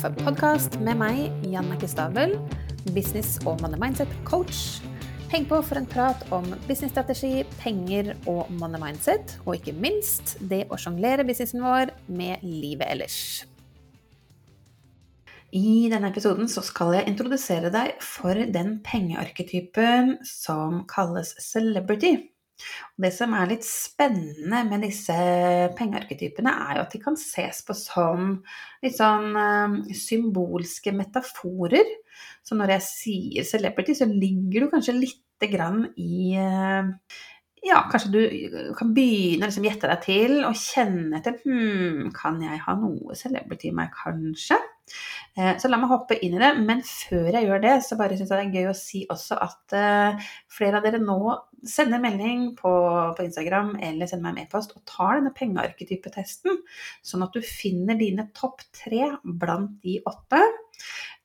kaffepodkast med meg, Jannicke Stabel, business- og money mindset-coach. Heng på for en prat om businessstrategi, penger og money mindset, og ikke minst det å sjonglere businessen vår med livet ellers. I denne episoden så skal jeg introdusere deg for den pengearketypen som kalles celebrity. Det som er litt spennende med disse pengearketypene, er jo at de kan ses på som litt sånn uh, symbolske metaforer. Så når jeg sier celebrity, så ligger du kanskje lite grann i uh, ja, kanskje du kan begynne å liksom gjette deg til og kjenne etter Hm, kan jeg ha noe celebrity i meg, kanskje? Eh, så la meg hoppe inn i det. Men før jeg gjør det, så bare syns jeg det er gøy å si også at uh, flere av dere nå sender melding på, på Instagram eller sender meg en e-post og tar denne pengearketypetesten, sånn at du finner dine topp tre blant de åtte.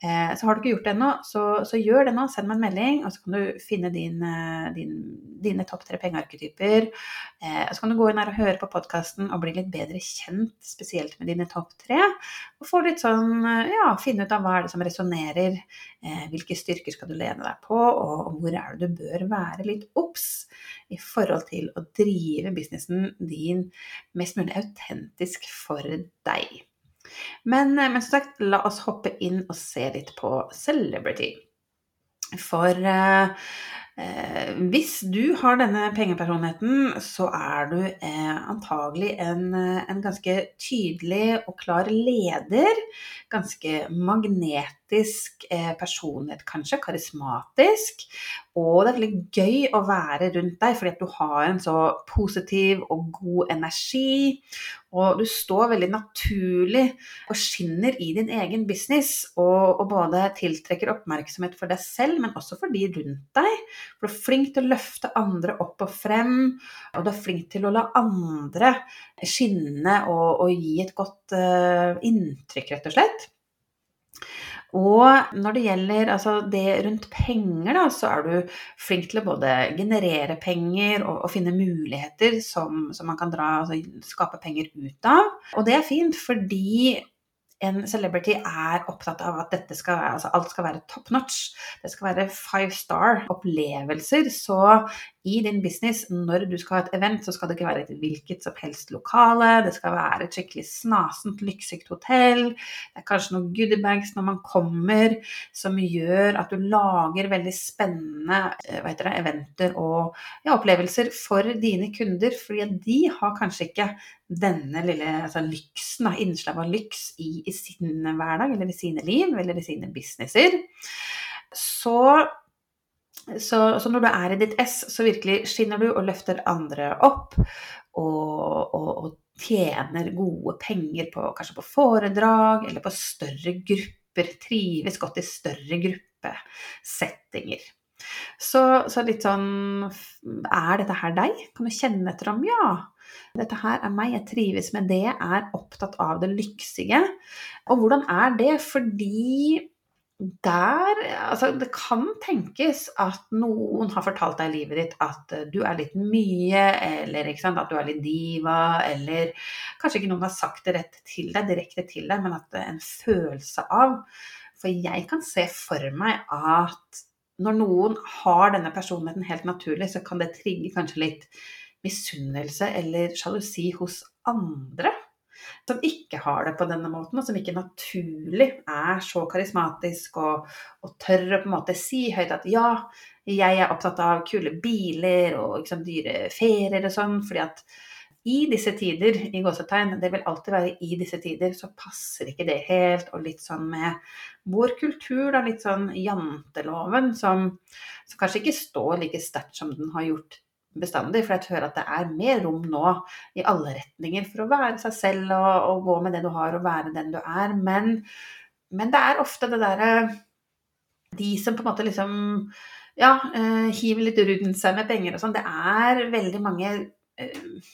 Eh, så har du ikke gjort det ennå, så, så, gjør det nå. Send meg en melding, og så kan du finne din, eh, din, dine topp tre pengearketyper. Eh, så kan du gå inn her og høre på podkasten og bli litt bedre kjent, spesielt med dine topp tre. Og få litt sånn, ja, finne ut av hva er det som resonnerer. hvilke styrker skal du lene deg på, og hvor er det du bør være litt obs i forhold til å drive businessen din mest mulig autentisk for deg. Men, eh, men som sagt, la oss hoppe inn og se litt på celebrity. For eh, eh, hvis du har denne pengepersonligheten, så er du eh, antagelig en, en, ganske tydelig og klar leder. Ganske magnetisk eh, personlighet, kanskje. Karismatisk. Og det er veldig gøy å være rundt deg, fordi at du har en så positiv og god energi. Og du står veldig naturlig og skinner i din egen business. Og, og både tiltrekker oppmerksomhet for deg selv, men også for de rundt deg. For du er flink til å løfte andre opp og frem, og du er flink til å la andre skinne og, og gi et godt uh, inntrykk, rett og slett. Og når det gjelder altså det rundt penger, da, så er du flink til å både generere penger og, og finne muligheter som, som, man kan dra, altså skape penger ut av. Og det er fint fordi en celebrity er opptatt av at skal, altså alt skal være top notch. Det skal være five star opplevelser. Så i din business, når du skal ha et event, så skal det ikke være et hvilket som helst lokale. Det skal være et skikkelig snasent, lykksykt hotell. Det er kanskje noen goodiebags når man kommer, som gjør at du lager veldig spennende eh, det, eventer og ja, opplevelser for dine kunder. fordi de har kanskje ikke denne lille altså lyksen, innslag av lyks i, i sin hverdag eller i sine liv eller i sine businesser. Så så, så, når du er i ditt ess, så virkelig skinner du og løfter andre opp. Og, og, og tjener gode penger på, kanskje på foredrag eller på større grupper. Trives godt i større gruppesettinger. Så, så litt sånn Er dette her deg? Kan du kjenne etter om ja, dette her er meg, jeg trives med det, jeg er opptatt av det lyksige. Og hvordan er det? Fordi der Altså, det kan tenkes at noen har fortalt deg i livet ditt at eh, du er litt mye, eller sant, at du er litt diva, eller kanskje ikke noen har sagt det rett til deg, direkte til deg, men at det er en følelse av For jeg kan se for meg at når noen har denne personligheten helt naturlig, så kan det trigge kanskje litt misunnelse eller sjalusi hos andre som ikke har det på denne måten, og som ikke naturlig er så karismatisk og, og tør å på en måte si høyt at ja, jeg er opptatt av kule biler og liksom, dyre ferier og sånn, fordi at i disse tider, i gåsetegn, det vil alltid være i disse tider, så passer ikke det helt. Og litt sånn med vår kultur, da, litt sånn janteloven, som, som kanskje ikke står like sterkt som den har gjort bestandig. For jeg hører at det er mer rom nå i alle retninger for å være seg selv og, og gå med det du har og være den du er. Men, men det er ofte det derre De som på en måte liksom ja, eh, hiver litt rundt seg med penger og sånn. Det er veldig mange uh,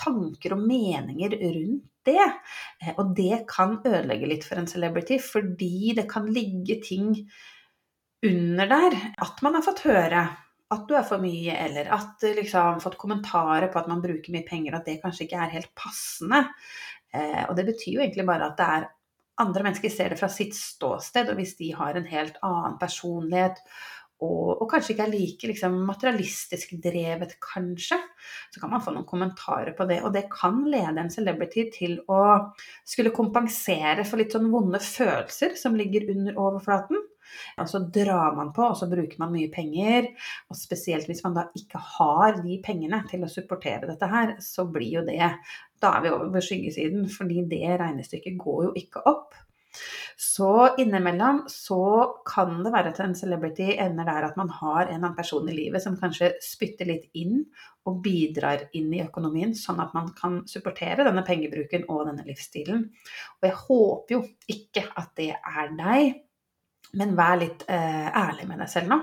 tanker og meninger rundt det. Uh, og det kan ødelegge litt for en celebrity, fordi det kan ligge ting under der. At man har fått høre at du er for mye, eller at liksom fått kommentarer på at man bruker mye penger, at det kanskje ikke er helt passende. Eh, og det betyr jo egentlig bare at det er andre mennesker ser det fra sitt ståsted, og hvis de har en helt annen personlighet og, og kanskje ikke er like liksom, materialistisk drevet, kanskje, så kan man få noen kommentarer på det. Og det kan lede en celebrity til å skulle kompensere for litt sånn vonde følelser som ligger under overflaten. Og så drar man på, og så bruker man mye penger. Og spesielt hvis man da ikke har de pengene til å supportere dette her, så blir jo det Da er vi over på skyggesiden, fordi det regnestykket går jo ikke opp. Så innimellom så kan det være at en celebrity ender der at man har en annen person i livet som kanskje spytter litt inn og bidrar inn i økonomien, sånn at man kan supportere denne pengebruken og denne livsstilen. Og jeg håper jo ikke at det er deg. Men vær litt eh, ærlig med deg selv nå.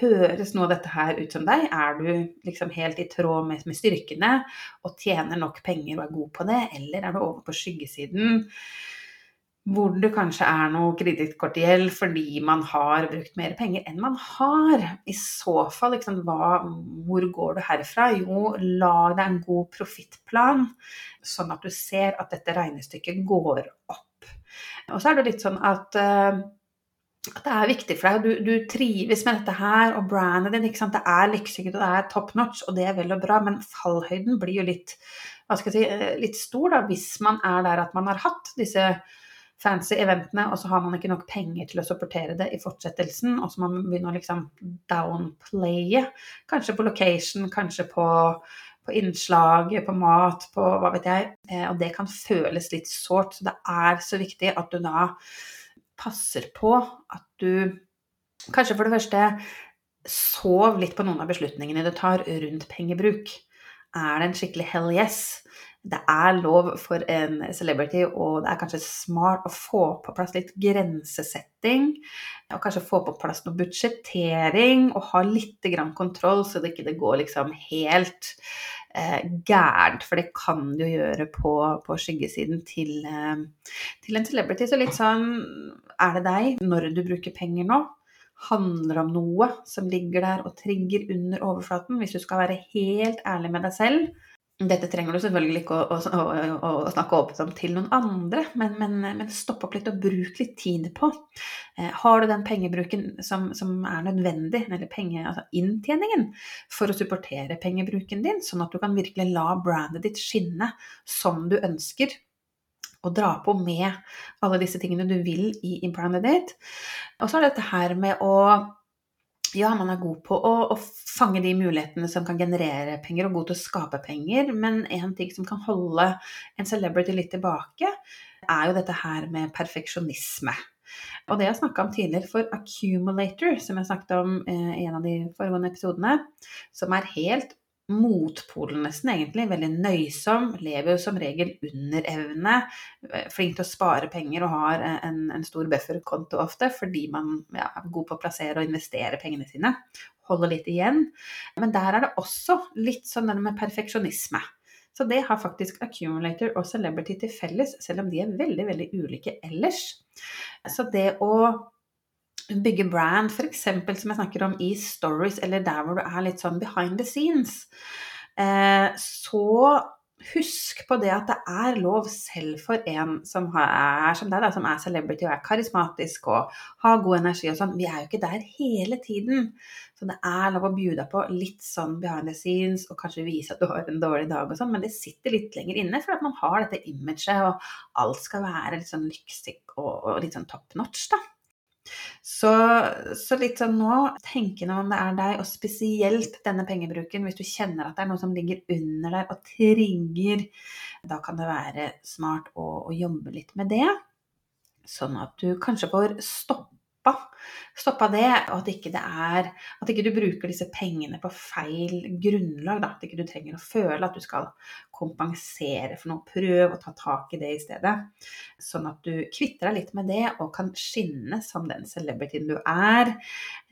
Høres noe av dette her ut som deg? Er du liksom helt i tråd med, med styrkene og tjener nok penger og er god på det, eller er du over på skyggesiden? Hvor det kanskje er noe kredittkortgjeld fordi man har brukt mer penger enn man har. I så fall, liksom, hva, hvor går du herfra? Jo, lag deg en god profittplan, sånn at du ser at dette regnestykket går opp. Og så er det litt sånn at uh, at det er viktig for deg, du, du trives med dette her, og brandet sant? det er lykkesikkert, og det er top notch, og det er vel og bra, men fallhøyden blir jo litt, si, eh, litt stor da, hvis man er der at man har hatt disse fancy eventene, og så har man ikke nok penger til å supportere det i fortsettelsen, og så man begynne å liksom downplaye, kanskje på location, kanskje på på innslag, på mat, på hva vet jeg. Eh, og det kan føles litt sårt. Så det er så viktig at du da passer på at du kanskje for det første sov litt på noen av beslutningene du tar rundt pengebruk. Er det en skikkelig hell yes? Det er lov for en celebrity, og det er kanskje smart å få på plass litt grensesetting. Og kanskje få på plass noe budsjettering, og ha litt kontroll, så det ikke går liksom helt eh, gærent, for det kan du gjøre på, på skyggesiden til, eh, til, en celebrity. Så litt sånn Er det deg når du bruker penger nå? Handler om noe som ligger der og trigger under overflaten? Hvis du skal være helt ærlig med deg selv, dette trenger du selvfølgelig ikke å, å, å, å snakke åpent om til noen andre, men, men, men, stopp opp litt og bruk litt tid på. Eh, har du den pengebruken som, som er nødvendig, eller penge, altså inntjeningen, for å supportere pengebruken din, sånn at du kan virkelig la brandet ditt skinne som du ønsker, og dra på med alle disse tingene du vil i, i brandet ditt. Og så er det dette her med å ja, man er god på å, å, fange de mulighetene som kan generere penger, og god til å skape penger. Men en ting som kan holde en celebrity litt tilbake, er jo dette her med perfeksjonisme. Og det jeg snakka om tidligere for accumulator, som jeg snakket om eh, i en av de foregående episodene, som er helt motpolen nesten, egentlig. Veldig nøysom. Lever jo som regel under evne. Eh, flink til å spare penger og har en, en stor bufferkonto ofte fordi man ja, er god på å plassere og investere pengene sine. Holder litt igjen. Men der er det også litt sånn det med perfeksjonisme. Så det har faktisk Accumulator og Celebrity til felles, selv om de er veldig, veldig ulike ellers. Så det å bygge brand, f.eks. som jeg snakker om i stories, eller der hvor du er litt sånn behind the scenes, eh, så husk på det at det er lov selv for en som er som deg, som er celebrity og er karismatisk og har god energi og sånn. Vi er jo ikke der hele tiden. Så det er lov å bjude deg på litt sånn behind the scenes og kanskje vise at du har en dårlig dag og sånn, men det sitter litt lenger inne for at man har dette imaget, og alt skal være litt sånn lyksig og, og litt sånn top notch, da. Så, så, litt sånn nå, tenkende om det er deg, og spesielt denne pengebruken, hvis du kjenner at det er noe som ligger under deg og trigger, da kan det være smart å, å jobbe litt med det. Sånn at du kanskje får stoppe stoppa, det, og at ikke det er At ikke du bruker disse pengene på feil grunnlag. Da. At ikke du trenger å føle at du skal kompensere for noe. Prøv å ta tak i det i stedet. Sånn at du kvitter deg litt med det og kan skinne som den celebrityen du er.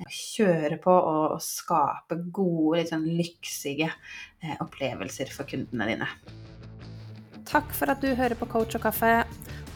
Kjøre på og skape gode, litt sånn lyksige eh, opplevelser for kundene dine. Takk for at du hører på Coach og kaffe.